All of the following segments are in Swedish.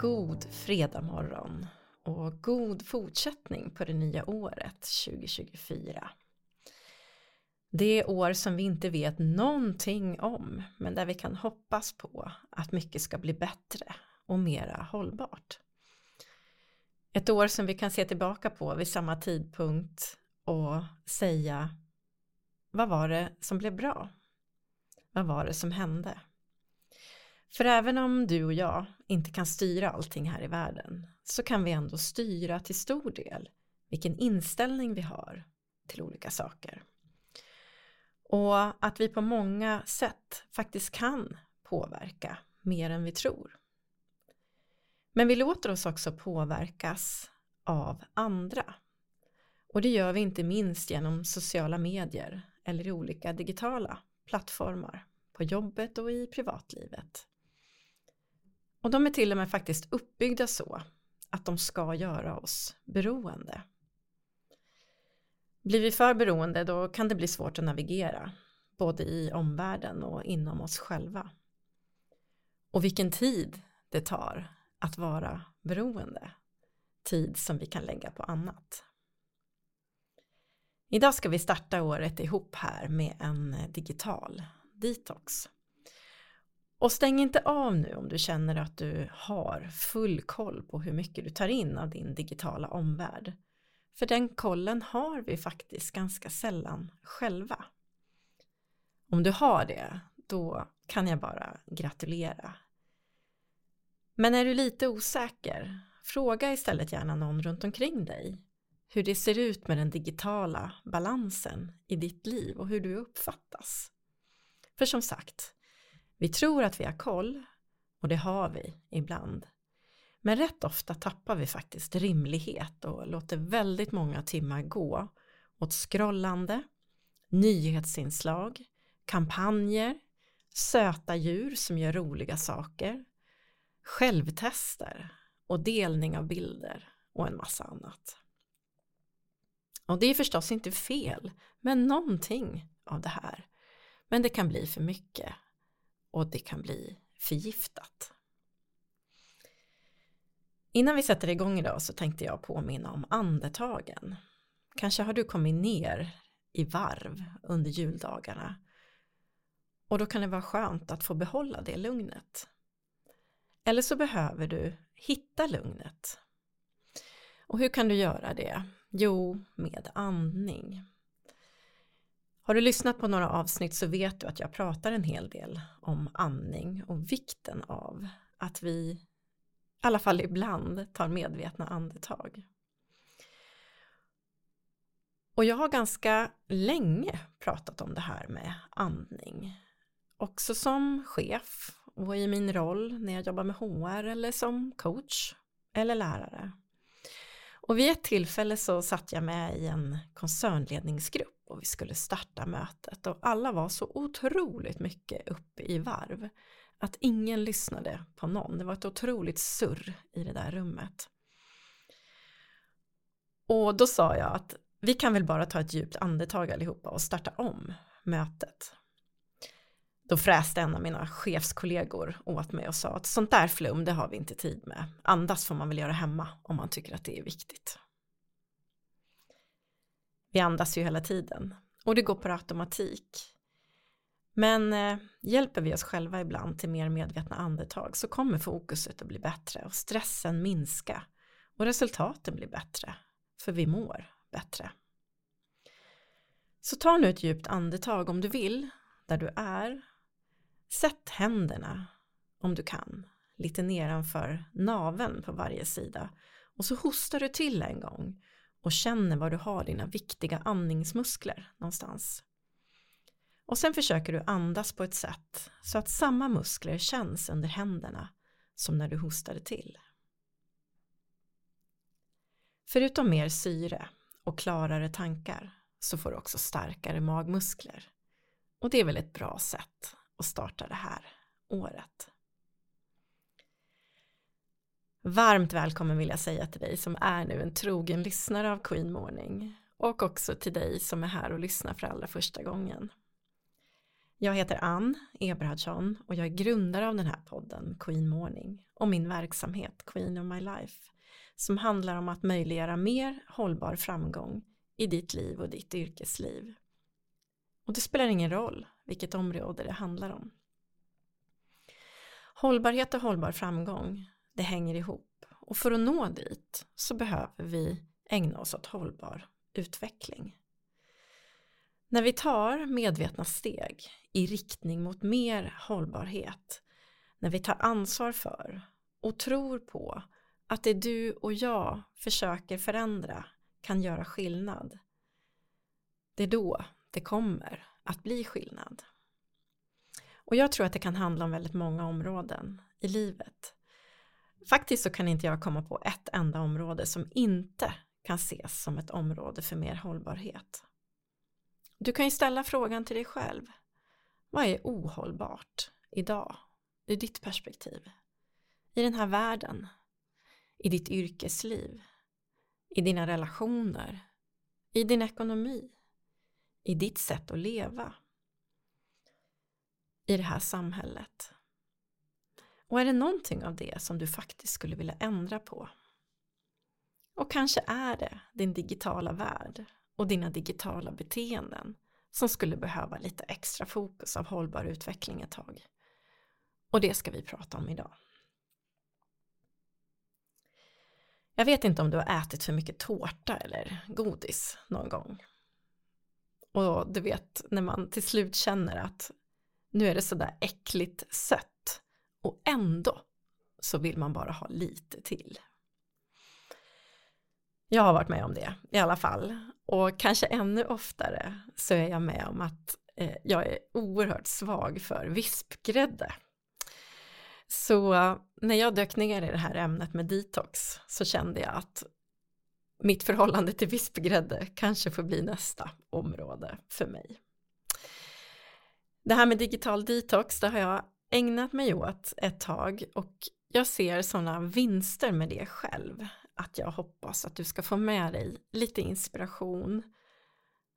God och god fredag morgon och god fortsättning på det nya året 2024. Det år som vi inte vet någonting om men där vi kan hoppas på att mycket ska bli bättre och mera hållbart. Ett år som vi kan se tillbaka på vid samma tidpunkt och säga vad var det som blev bra? Vad var det som hände? För även om du och jag inte kan styra allting här i världen så kan vi ändå styra till stor del vilken inställning vi har till olika saker. Och att vi på många sätt faktiskt kan påverka mer än vi tror. Men vi låter oss också påverkas av andra. Och det gör vi inte minst genom sociala medier eller i olika digitala plattformar på jobbet och i privatlivet. Och de är till och med faktiskt uppbyggda så att de ska göra oss beroende. Blir vi för beroende då kan det bli svårt att navigera, både i omvärlden och inom oss själva. Och vilken tid det tar att vara beroende. Tid som vi kan lägga på annat. Idag ska vi starta året ihop här med en digital detox. Och stäng inte av nu om du känner att du har full koll på hur mycket du tar in av din digitala omvärld. För den kollen har vi faktiskt ganska sällan själva. Om du har det, då kan jag bara gratulera. Men är du lite osäker, fråga istället gärna någon runt omkring dig hur det ser ut med den digitala balansen i ditt liv och hur du uppfattas. För som sagt, vi tror att vi har koll och det har vi ibland. Men rätt ofta tappar vi faktiskt rimlighet och låter väldigt många timmar gå åt scrollande, nyhetsinslag, kampanjer, söta djur som gör roliga saker, självtester och delning av bilder och en massa annat. Och det är förstås inte fel med någonting av det här. Men det kan bli för mycket och det kan bli förgiftat. Innan vi sätter igång idag så tänkte jag påminna om andetagen. Kanske har du kommit ner i varv under juldagarna och då kan det vara skönt att få behålla det lugnet. Eller så behöver du hitta lugnet. Och hur kan du göra det? Jo, med andning. Har du lyssnat på några avsnitt så vet du att jag pratar en hel del om andning och vikten av att vi i alla fall ibland tar medvetna andetag. Och jag har ganska länge pratat om det här med andning. Också som chef och i min roll när jag jobbar med HR eller som coach eller lärare. Och vid ett tillfälle så satt jag med i en koncernledningsgrupp och vi skulle starta mötet och alla var så otroligt mycket uppe i varv att ingen lyssnade på någon. Det var ett otroligt surr i det där rummet. Och då sa jag att vi kan väl bara ta ett djupt andetag allihopa och starta om mötet. Då fräste en av mina chefskollegor åt mig och sa att sånt där flum det har vi inte tid med. Andas får man väl göra hemma om man tycker att det är viktigt. Vi andas ju hela tiden och det går på automatik. Men eh, hjälper vi oss själva ibland till mer medvetna andetag så kommer fokuset att bli bättre och stressen minska och resultaten blir bättre för vi mår bättre. Så ta nu ett djupt andetag om du vill där du är. Sätt händerna om du kan lite nedanför naven på varje sida och så hostar du till en gång och känner var du har dina viktiga andningsmuskler någonstans. Och sen försöker du andas på ett sätt så att samma muskler känns under händerna som när du hostade till. Förutom mer syre och klarare tankar så får du också starkare magmuskler. Och det är väl ett bra sätt att starta det här året. Varmt välkommen vill jag säga till dig som är nu en trogen lyssnare av Queen Morning och också till dig som är här och lyssnar för allra första gången. Jag heter Ann Eberhardsson och jag är grundare av den här podden Queen Morning och min verksamhet Queen of My Life som handlar om att möjliggöra mer hållbar framgång i ditt liv och ditt yrkesliv. Och det spelar ingen roll vilket område det handlar om. Hållbarhet och hållbar framgång, det hänger ihop och för att nå dit så behöver vi ägna oss åt hållbar utveckling. När vi tar medvetna steg i riktning mot mer hållbarhet, när vi tar ansvar för och tror på att det du och jag försöker förändra kan göra skillnad, det är då det kommer att bli skillnad. Och jag tror att det kan handla om väldigt många områden i livet. Faktiskt så kan inte jag komma på ett enda område som inte kan ses som ett område för mer hållbarhet. Du kan ju ställa frågan till dig själv. Vad är ohållbart idag ur ditt perspektiv? I den här världen? I ditt yrkesliv? I dina relationer? I din ekonomi? I ditt sätt att leva? I det här samhället? Och är det någonting av det som du faktiskt skulle vilja ändra på? Och kanske är det din digitala värld och dina digitala beteenden som skulle behöva lite extra fokus av hållbar utveckling ett tag. Och det ska vi prata om idag. Jag vet inte om du har ätit för mycket tårta eller godis någon gång. Och du vet när man till slut känner att nu är det sådär äckligt sött och ändå så vill man bara ha lite till. Jag har varit med om det i alla fall. Och kanske ännu oftare så är jag med om att eh, jag är oerhört svag för vispgrädde. Så när jag dök ner i det här ämnet med detox så kände jag att mitt förhållande till vispgrädde kanske får bli nästa område för mig. Det här med digital detox, det har jag ägnat mig åt ett tag och jag ser sådana vinster med det själv att jag hoppas att du ska få med dig lite inspiration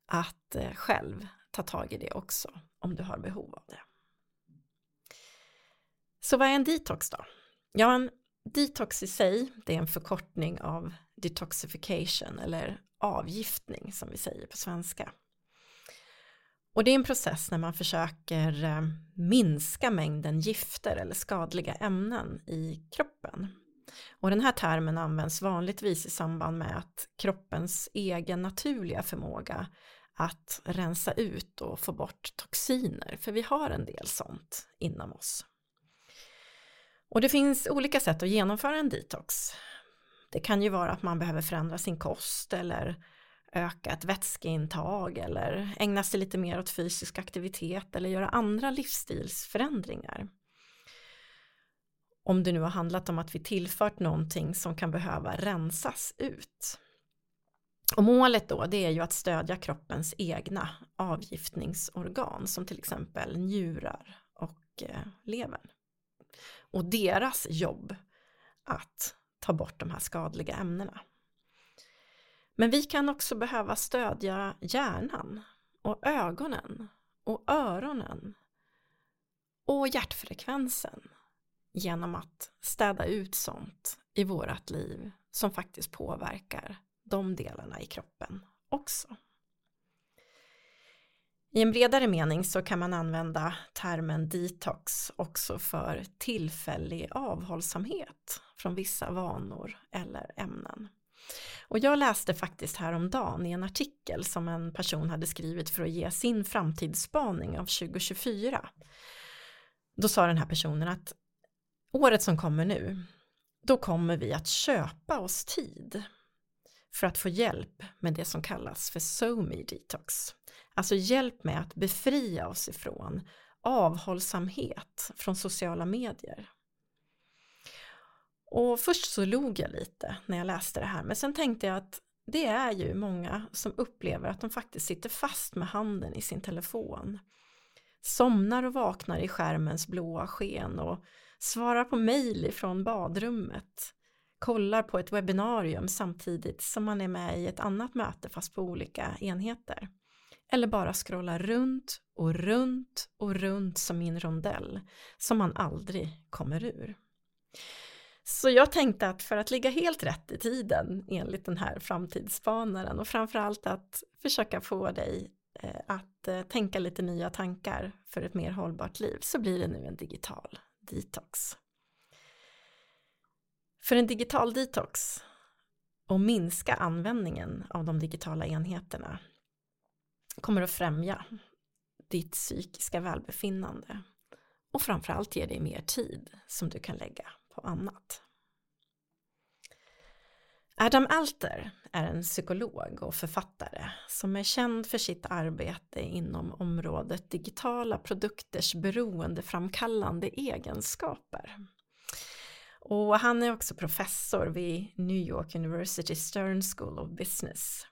att eh, själv ta tag i det också om du har behov av det. Så vad är en detox då? Ja, en detox i sig, det är en förkortning av detoxification eller avgiftning som vi säger på svenska. Och det är en process när man försöker eh, minska mängden gifter eller skadliga ämnen i kroppen och den här termen används vanligtvis i samband med att kroppens egen naturliga förmåga att rensa ut och få bort toxiner, för vi har en del sånt inom oss. Och det finns olika sätt att genomföra en detox. Det kan ju vara att man behöver förändra sin kost eller öka ett vätskeintag eller ägna sig lite mer åt fysisk aktivitet eller göra andra livsstilsförändringar om det nu har handlat om att vi tillfört någonting som kan behöva rensas ut. Och målet då det är ju att stödja kroppens egna avgiftningsorgan som till exempel njurar och eh, levern. Och deras jobb att ta bort de här skadliga ämnena. Men vi kan också behöva stödja hjärnan och ögonen och öronen och hjärtfrekvensen genom att städa ut sånt i vårat liv som faktiskt påverkar de delarna i kroppen också. I en bredare mening så kan man använda termen detox också för tillfällig avhållsamhet från vissa vanor eller ämnen. Och jag läste faktiskt häromdagen i en artikel som en person hade skrivit för att ge sin framtidsspaning av 2024. Då sa den här personen att året som kommer nu, då kommer vi att köpa oss tid för att få hjälp med det som kallas för SoMe detox. Alltså hjälp med att befria oss ifrån avhållsamhet från sociala medier. Och först så log jag lite när jag läste det här men sen tänkte jag att det är ju många som upplever att de faktiskt sitter fast med handen i sin telefon. Somnar och vaknar i skärmens blåa sken och svarar på mejl ifrån badrummet, kollar på ett webbinarium samtidigt som man är med i ett annat möte fast på olika enheter. eller bara scrollar runt och runt och runt som i en rondell som man aldrig kommer ur. Så jag tänkte att för att ligga helt rätt i tiden enligt den här framtidsspanaren och framförallt att försöka få dig eh, att eh, tänka lite nya tankar för ett mer hållbart liv så blir det nu en digital detox. För en digital detox och minska användningen av de digitala enheterna kommer att främja ditt psykiska välbefinnande och framförallt ge dig mer tid som du kan lägga på annat. Adam Alter är en psykolog och författare som är känd för sitt arbete inom området digitala produkters beroendeframkallande egenskaper. Och han är också professor vid New York University Stern School of Business.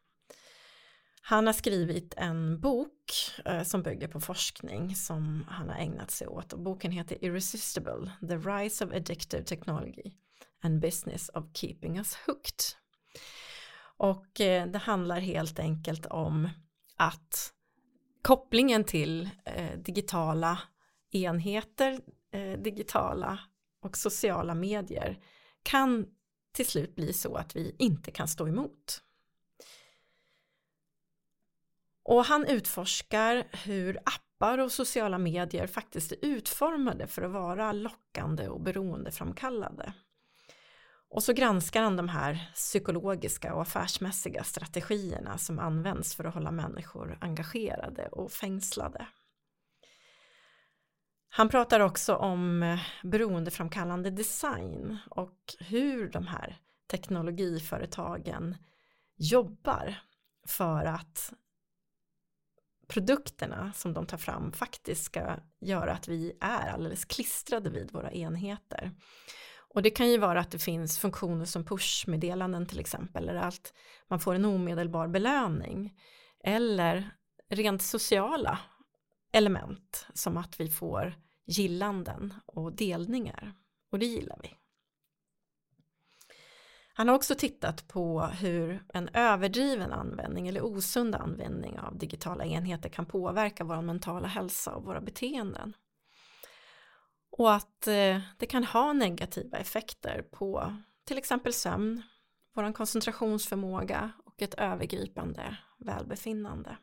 Han har skrivit en bok eh, som bygger på forskning som han har ägnat sig åt och boken heter Irresistible, The Rise of Addictive Technology and Business of Keeping Us Hooked. Och eh, det handlar helt enkelt om att kopplingen till eh, digitala enheter, eh, digitala och sociala medier kan till slut bli så att vi inte kan stå emot. Och han utforskar hur appar och sociala medier faktiskt är utformade för att vara lockande och beroendeframkallade. Och så granskar han de här psykologiska och affärsmässiga strategierna som används för att hålla människor engagerade och fängslade. Han pratar också om eh, beroendeframkallande design och hur de här teknologiföretagen jobbar för att produkterna som de tar fram faktiskt ska göra att vi är alldeles klistrade vid våra enheter. Och det kan ju vara att det finns funktioner som pushmeddelanden till exempel, eller att man får en omedelbar belöning. Eller rent sociala element som att vi får gillanden och delningar. Och det gillar vi. Han har också tittat på hur en överdriven användning eller osund användning av digitala enheter kan påverka vår mentala hälsa och våra beteenden. Och att eh, det kan ha negativa effekter på till exempel sömn, vår koncentrationsförmåga och ett övergripande välbefinnande.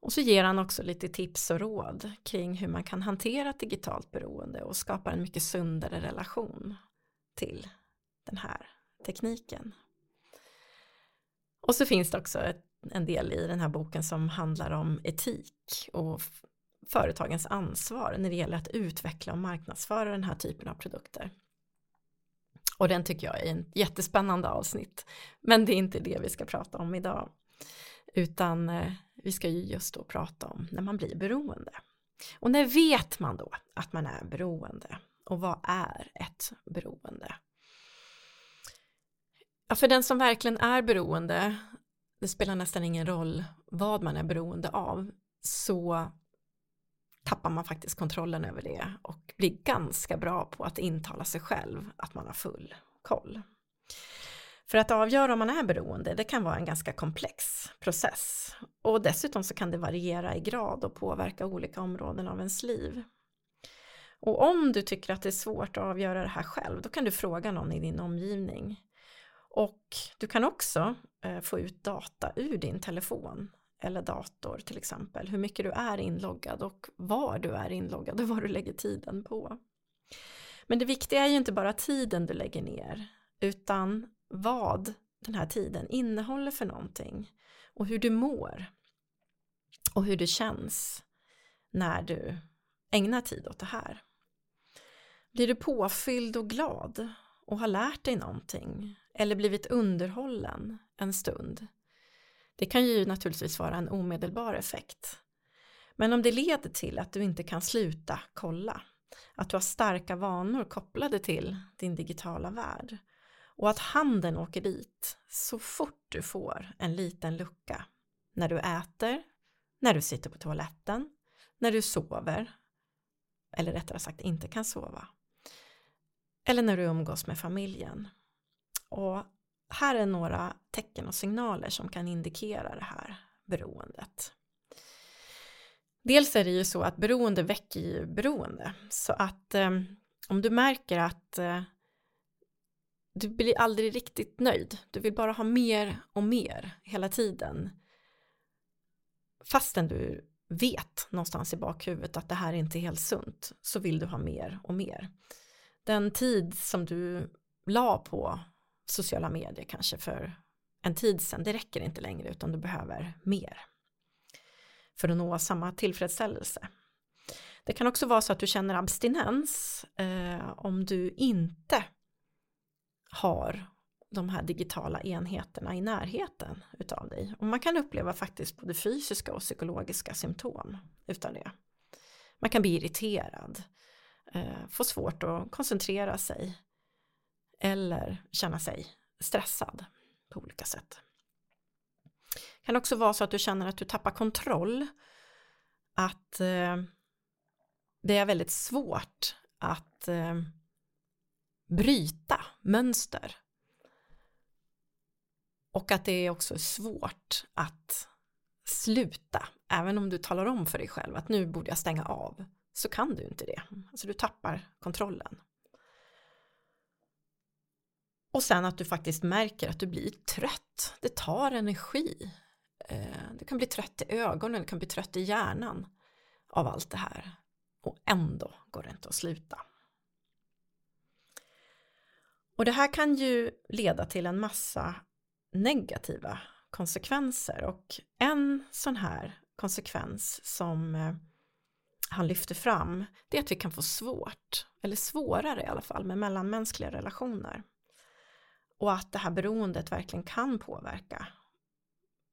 Och så ger han också lite tips och råd kring hur man kan hantera ett digitalt beroende och skapa en mycket sundare relation till den här tekniken. Och så finns det också ett, en del i den här boken som handlar om etik och företagens ansvar när det gäller att utveckla och marknadsföra den här typen av produkter. Och den tycker jag är en jättespännande avsnitt. Men det är inte det vi ska prata om idag. Utan eh, vi ska ju just då prata om när man blir beroende. Och när vet man då att man är beroende? Och vad är ett beroende? Ja, för den som verkligen är beroende, det spelar nästan ingen roll vad man är beroende av, så tappar man faktiskt kontrollen över det och blir ganska bra på att intala sig själv att man har full koll. För att avgöra om man är beroende, det kan vara en ganska komplex process. Och dessutom så kan det variera i grad och påverka olika områden av ens liv. Och om du tycker att det är svårt att avgöra det här själv, då kan du fråga någon i din omgivning. Och du kan också eh, få ut data ur din telefon eller dator till exempel. Hur mycket du är inloggad och var du är inloggad och vad du lägger tiden på. Men det viktiga är ju inte bara tiden du lägger ner utan vad den här tiden innehåller för någonting och hur du mår och hur det känns när du ägnar tid åt det här. Blir du påfylld och glad och har lärt dig någonting eller blivit underhållen en stund det kan ju naturligtvis vara en omedelbar effekt. Men om det leder till att du inte kan sluta kolla, att du har starka vanor kopplade till din digitala värld och att handen åker dit så fort du får en liten lucka när du äter, när du sitter på toaletten, när du sover eller rättare sagt inte kan sova eller när du umgås med familjen. Och här är några tecken och signaler som kan indikera det här beroendet. Dels är det ju så att beroende väcker ju beroende så att eh, om du märker att eh, du blir aldrig riktigt nöjd, du vill bara ha mer och mer hela tiden fastän du vet någonstans i bakhuvudet att det här inte är helt sunt så vill du ha mer och mer. Den tid som du la på sociala medier kanske för en tid sedan, det räcker inte längre utan du behöver mer för att nå samma tillfredsställelse. Det kan också vara så att du känner abstinens eh, om du inte har de här digitala enheterna i närheten utav dig. Och man kan uppleva faktiskt både fysiska och psykologiska symptom utav det. Man kan bli irriterad, eh, få svårt att koncentrera sig eller känna sig stressad på olika sätt. Det kan också vara så att du känner att du tappar kontroll, att eh, det är väldigt svårt att eh, bryta mönster och att det är också svårt att sluta, även om du talar om för dig själv att nu borde jag stänga av, så kan du inte det. Alltså du tappar kontrollen. Och sen att du faktiskt märker att du blir trött. Det tar energi. Eh, du kan bli trött i ögonen, du kan bli trött i hjärnan av allt det här. Och ändå går det inte att sluta. Och det här kan ju leda till en massa negativa konsekvenser och en sån här konsekvens som eh, han lyfter fram det är att vi kan få svårt, eller svårare i alla fall, med mellanmänskliga relationer. Och att det här beroendet verkligen kan påverka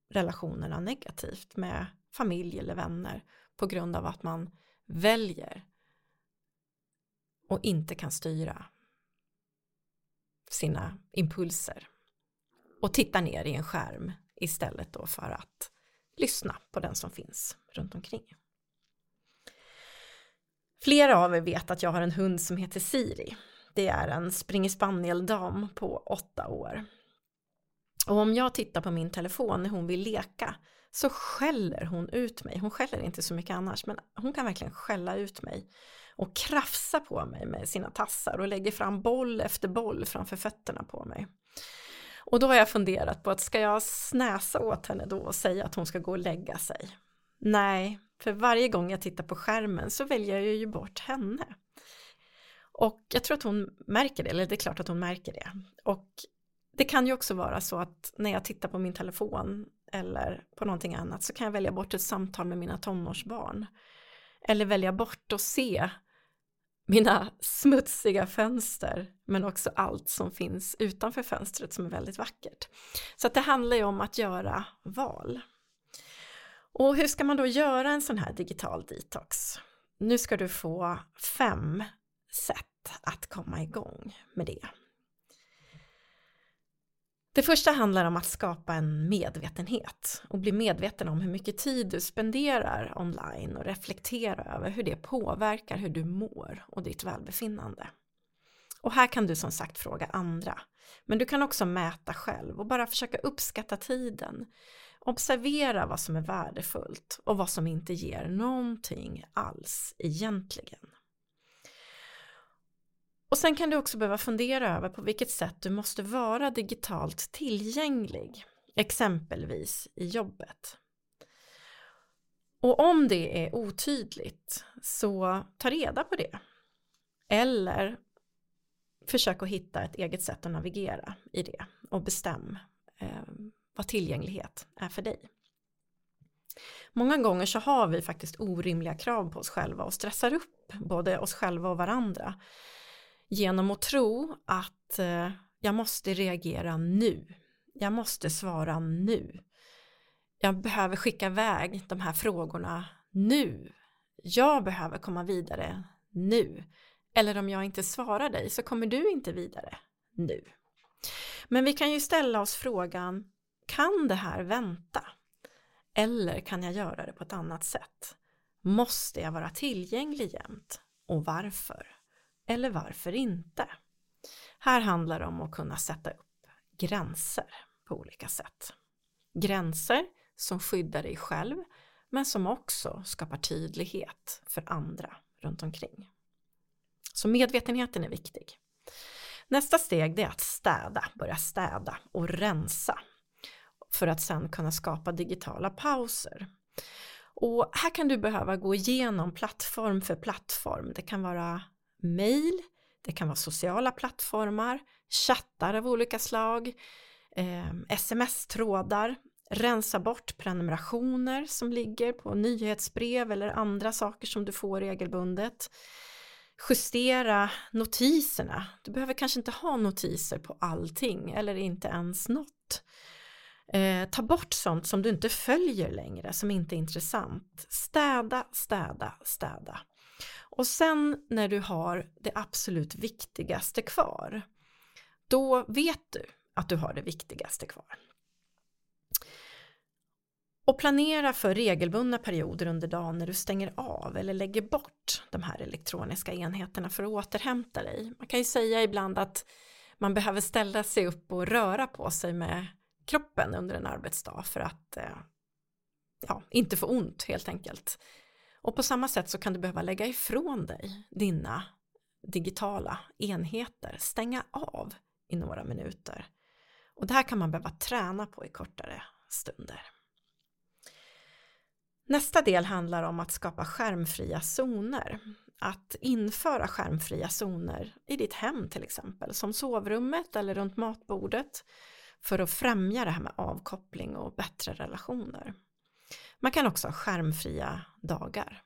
relationerna negativt med familj eller vänner på grund av att man väljer och inte kan styra sina impulser och titta ner i en skärm istället då för att lyssna på den som finns runt omkring. Flera av er vet att jag har en hund som heter Siri. Det är en springerspaniel-dam på åtta år. Och om jag tittar på min telefon när hon vill leka så skäller hon ut mig. Hon skäller inte så mycket annars men hon kan verkligen skälla ut mig och krafsa på mig med sina tassar och lägger fram boll efter boll framför fötterna på mig. Och då har jag funderat på att ska jag snäsa åt henne då och säga att hon ska gå och lägga sig? Nej, för varje gång jag tittar på skärmen så väljer jag ju bort henne. Och jag tror att hon märker det, eller det är klart att hon märker det. Och det kan ju också vara så att när jag tittar på min telefon eller på någonting annat så kan jag välja bort ett samtal med mina tonårsbarn. Eller välja bort att se mina smutsiga fönster men också allt som finns utanför fönstret som är väldigt vackert. Så att det handlar ju om att göra val. Och hur ska man då göra en sån här digital detox? Nu ska du få fem sätt att komma igång med det. Det första handlar om att skapa en medvetenhet och bli medveten om hur mycket tid du spenderar online och reflektera över hur det påverkar hur du mår och ditt välbefinnande. Och här kan du som sagt fråga andra. Men du kan också mäta själv och bara försöka uppskatta tiden. Observera vad som är värdefullt och vad som inte ger någonting alls egentligen. Och sen kan du också behöva fundera över på vilket sätt du måste vara digitalt tillgänglig, exempelvis i jobbet. Och om det är otydligt så ta reda på det. Eller försök att hitta ett eget sätt att navigera i det och bestäm eh, vad tillgänglighet är för dig. Många gånger så har vi faktiskt orimliga krav på oss själva och stressar upp både oss själva och varandra genom att tro att eh, jag måste reagera nu. Jag måste svara nu. Jag behöver skicka iväg de här frågorna nu. Jag behöver komma vidare nu. Eller om jag inte svarar dig så kommer du inte vidare nu. Men vi kan ju ställa oss frågan, kan det här vänta? Eller kan jag göra det på ett annat sätt? Måste jag vara tillgänglig jämt? Och varför? Eller varför inte? Här handlar det om att kunna sätta upp gränser på olika sätt. Gränser som skyddar dig själv men som också skapar tydlighet för andra runt omkring. Så medvetenheten är viktig. Nästa steg är att städa, börja städa och rensa för att sen kunna skapa digitala pauser. Och här kan du behöva gå igenom plattform för plattform. Det kan vara mail, det kan vara sociala plattformar, chattar av olika slag, eh, sms-trådar, rensa bort prenumerationer som ligger på nyhetsbrev eller andra saker som du får regelbundet. Justera notiserna. Du behöver kanske inte ha notiser på allting eller inte ens något. Eh, ta bort sånt som du inte följer längre, som inte är intressant. Städa, städa, städa. Och sen när du har det absolut viktigaste kvar, då vet du att du har det viktigaste kvar. Och planera för regelbundna perioder under dagen när du stänger av eller lägger bort de här elektroniska enheterna för att återhämta dig. Man kan ju säga ibland att man behöver ställa sig upp och röra på sig med kroppen under en arbetsdag för att eh, ja, inte få ont helt enkelt. Och på samma sätt så kan du behöva lägga ifrån dig dina digitala enheter, stänga av i några minuter. Och det här kan man behöva träna på i kortare stunder. Nästa del handlar om att skapa skärmfria zoner. Att införa skärmfria zoner i ditt hem till exempel, som sovrummet eller runt matbordet för att främja det här med avkoppling och bättre relationer. Man kan också ha skärmfria dagar.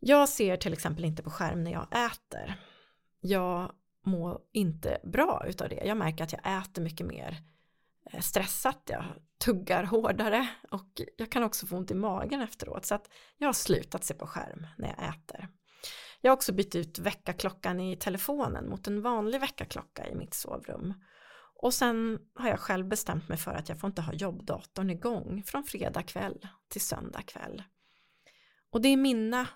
Jag ser till exempel inte på skärm när jag äter. Jag mår inte bra utav det. Jag märker att jag äter mycket mer eh, stressat, jag tuggar hårdare och jag kan också få ont i magen efteråt så att jag har slutat se på skärm när jag äter. Jag har också bytt ut väckarklockan i telefonen mot en vanlig väckarklocka i mitt sovrum och sen har jag själv bestämt mig för att jag får inte ha jobbdatorn igång från fredag kväll till söndag kväll. Och det är mina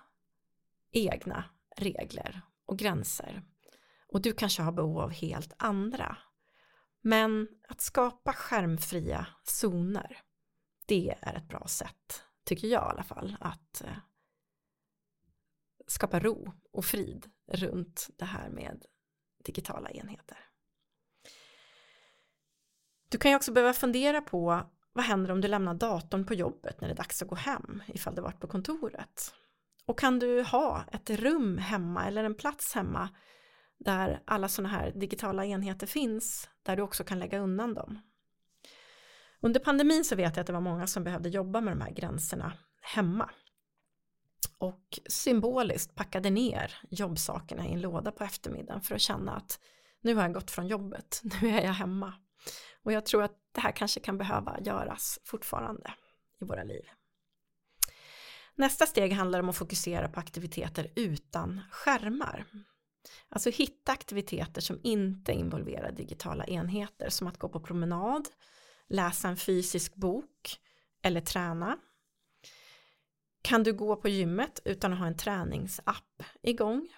egna regler och gränser. Och du kanske har behov av helt andra. Men att skapa skärmfria zoner, det är ett bra sätt, tycker jag i alla fall, att eh, skapa ro och frid runt det här med digitala enheter. Du kan ju också behöva fundera på vad händer om du lämnar datorn på jobbet när det är dags att gå hem ifall du varit på kontoret? Och kan du ha ett rum hemma eller en plats hemma där alla sådana här digitala enheter finns där du också kan lägga undan dem? Under pandemin så vet jag att det var många som behövde jobba med de här gränserna hemma och symboliskt packade ner jobbsakerna i en låda på eftermiddagen för att känna att nu har jag gått från jobbet, nu är jag hemma. Och jag tror att det här kanske kan behöva göras fortfarande i våra liv. Nästa steg handlar om att fokusera på aktiviteter utan skärmar. Alltså hitta aktiviteter som inte involverar digitala enheter som att gå på promenad, läsa en fysisk bok eller träna. Kan du gå på gymmet utan att ha en träningsapp igång?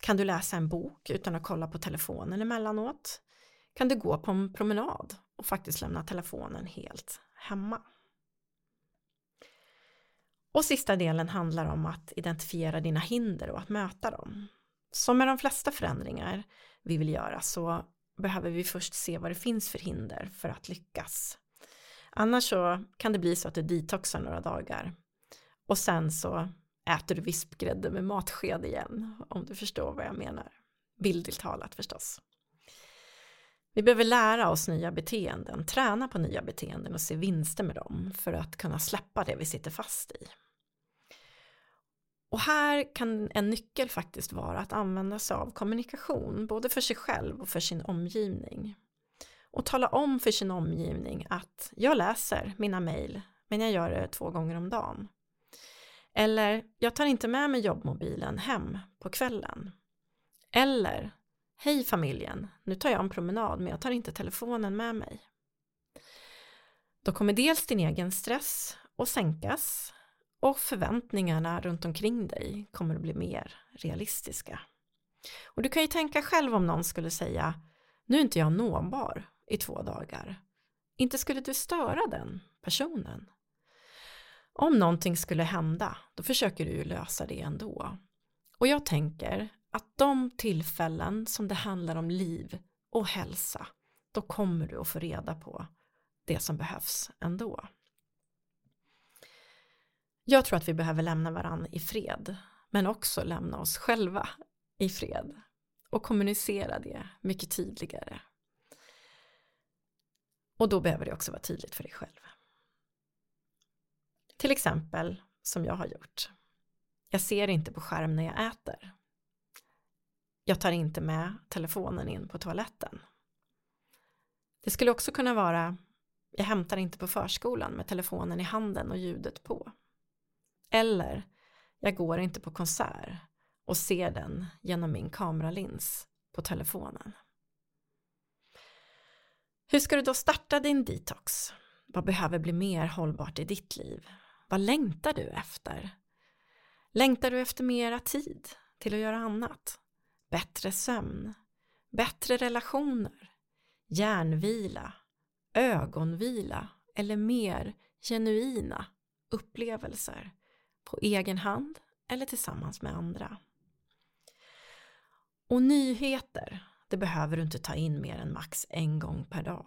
Kan du läsa en bok utan att kolla på telefonen emellanåt? Kan du gå på en promenad och faktiskt lämna telefonen helt hemma. Och sista delen handlar om att identifiera dina hinder och att möta dem. Som med de flesta förändringar vi vill göra så behöver vi först se vad det finns för hinder för att lyckas. Annars så kan det bli så att du detoxar några dagar och sen så äter du vispgrädde med matsked igen om du förstår vad jag menar. Bildligt talat förstås. Vi behöver lära oss nya beteenden, träna på nya beteenden och se vinster med dem för att kunna släppa det vi sitter fast i. Och här kan en nyckel faktiskt vara att använda sig av kommunikation, både för sig själv och för sin omgivning. Och tala om för sin omgivning att jag läser mina mejl, men jag gör det två gånger om dagen. Eller jag tar inte med mig jobbmobilen hem på kvällen. Eller Hej familjen, nu tar jag en promenad men jag tar inte telefonen med mig. Då kommer dels din egen stress att sänkas och förväntningarna runt omkring dig kommer att bli mer realistiska. Och du kan ju tänka själv om någon skulle säga nu är inte jag nåbar i två dagar. Inte skulle du störa den personen. Om någonting skulle hända, då försöker du ju lösa det ändå. Och jag tänker att de tillfällen som det handlar om liv och hälsa, då kommer du att få reda på det som behövs ändå. Jag tror att vi behöver lämna varandra i fred, men också lämna oss själva i fred och kommunicera det mycket tydligare. Och då behöver det också vara tydligt för dig själv. Till exempel som jag har gjort. Jag ser inte på skärm när jag äter. Jag tar inte med telefonen in på toaletten. Det skulle också kunna vara jag hämtar inte på förskolan med telefonen i handen och ljudet på. Eller jag går inte på konsert och ser den genom min kameralins på telefonen. Hur ska du då starta din detox? Vad behöver bli mer hållbart i ditt liv? Vad längtar du efter? Längtar du efter mera tid till att göra annat? Bättre sömn? Bättre relationer? Hjärnvila? Ögonvila? Eller mer genuina upplevelser? På egen hand eller tillsammans med andra? Och nyheter, det behöver du inte ta in mer än max en gång per dag.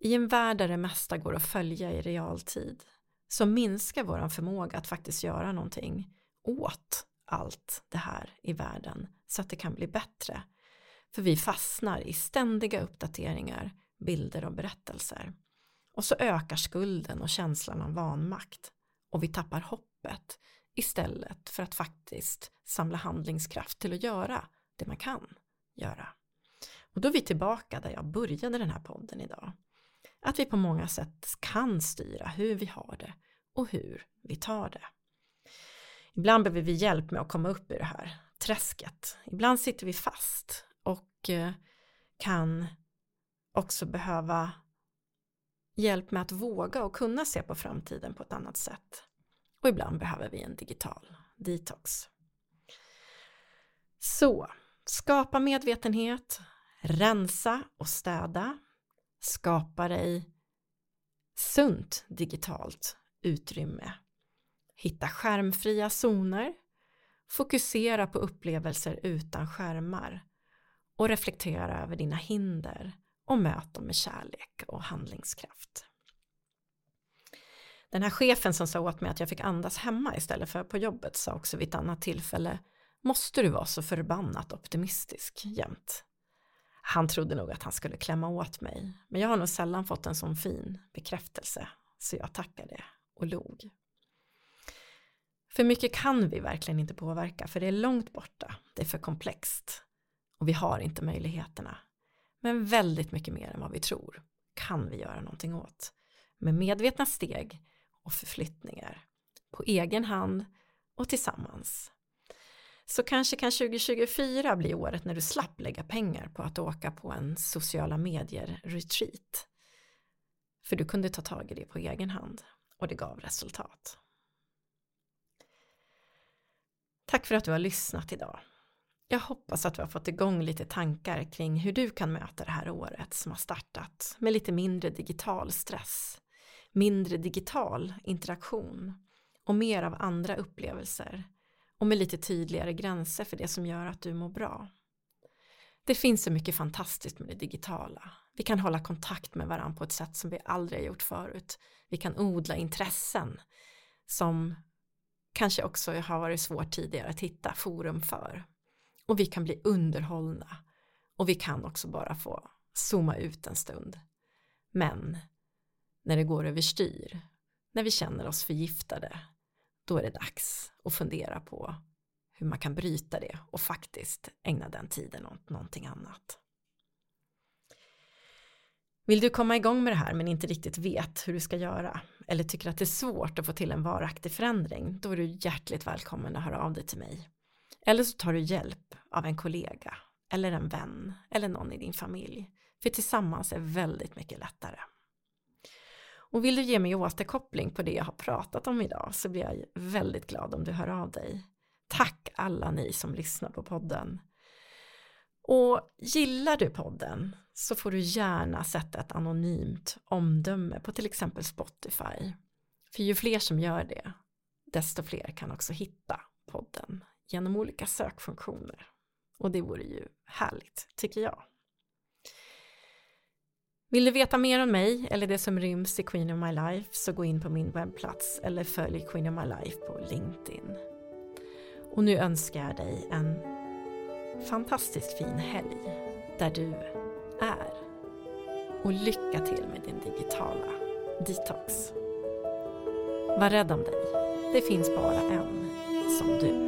I en värld där det mesta går att följa i realtid så minskar vår förmåga att faktiskt göra någonting åt allt det här i världen så att det kan bli bättre. För vi fastnar i ständiga uppdateringar, bilder och berättelser. Och så ökar skulden och känslan av vanmakt och vi tappar hoppet istället för att faktiskt samla handlingskraft till att göra det man kan göra. Och då är vi tillbaka där jag började den här podden idag. Att vi på många sätt kan styra hur vi har det och hur vi tar det. Ibland behöver vi hjälp med att komma upp ur det här träsket. Ibland sitter vi fast och eh, kan också behöva hjälp med att våga och kunna se på framtiden på ett annat sätt. Och ibland behöver vi en digital detox. Så, skapa medvetenhet, rensa och städa, skapa dig sunt digitalt utrymme. Hitta skärmfria zoner, fokusera på upplevelser utan skärmar och reflektera över dina hinder och möt dem med kärlek och handlingskraft. Den här chefen som sa åt mig att jag fick andas hemma istället för på jobbet sa också vid ett annat tillfälle Måste du vara så förbannat optimistisk jämt? Han trodde nog att han skulle klämma åt mig, men jag har nog sällan fått en sån fin bekräftelse, så jag tackade och log. För mycket kan vi verkligen inte påverka, för det är långt borta, det är för komplext och vi har inte möjligheterna. Men väldigt mycket mer än vad vi tror kan vi göra någonting åt. Med medvetna steg och förflyttningar. På egen hand och tillsammans. Så kanske kan 2024 bli året när du slapp lägga pengar på att åka på en sociala medier retreat. För du kunde ta tag i det på egen hand och det gav resultat. Tack för att du har lyssnat idag. Jag hoppas att du har fått igång lite tankar kring hur du kan möta det här året som har startat med lite mindre digital stress, mindre digital interaktion och mer av andra upplevelser och med lite tydligare gränser för det som gör att du mår bra. Det finns så mycket fantastiskt med det digitala. Vi kan hålla kontakt med varandra på ett sätt som vi aldrig har gjort förut. Vi kan odla intressen som kanske också har varit svårt tidigare att hitta forum för. Och vi kan bli underhållna. Och vi kan också bara få zooma ut en stund. Men när det går överstyr, när vi känner oss förgiftade, då är det dags att fundera på hur man kan bryta det och faktiskt ägna den tiden åt någonting annat. Vill du komma igång med det här men inte riktigt vet hur du ska göra eller tycker att det är svårt att få till en varaktig förändring då är du hjärtligt välkommen att höra av dig till mig. Eller så tar du hjälp av en kollega eller en vän eller någon i din familj. För tillsammans är väldigt mycket lättare. Och vill du ge mig återkoppling på det jag har pratat om idag så blir jag väldigt glad om du hör av dig. Tack alla ni som lyssnar på podden. Och gillar du podden så får du gärna sätta ett anonymt omdöme på till exempel Spotify. För ju fler som gör det, desto fler kan också hitta podden genom olika sökfunktioner. Och det vore ju härligt, tycker jag. Vill du veta mer om mig eller det som ryms i Queen of My Life så gå in på min webbplats eller följ Queen of My Life på LinkedIn. Och nu önskar jag dig en fantastiskt fin helg där du är. Och lycka till med din digitala detox. Var rädd om dig. Det finns bara en som du.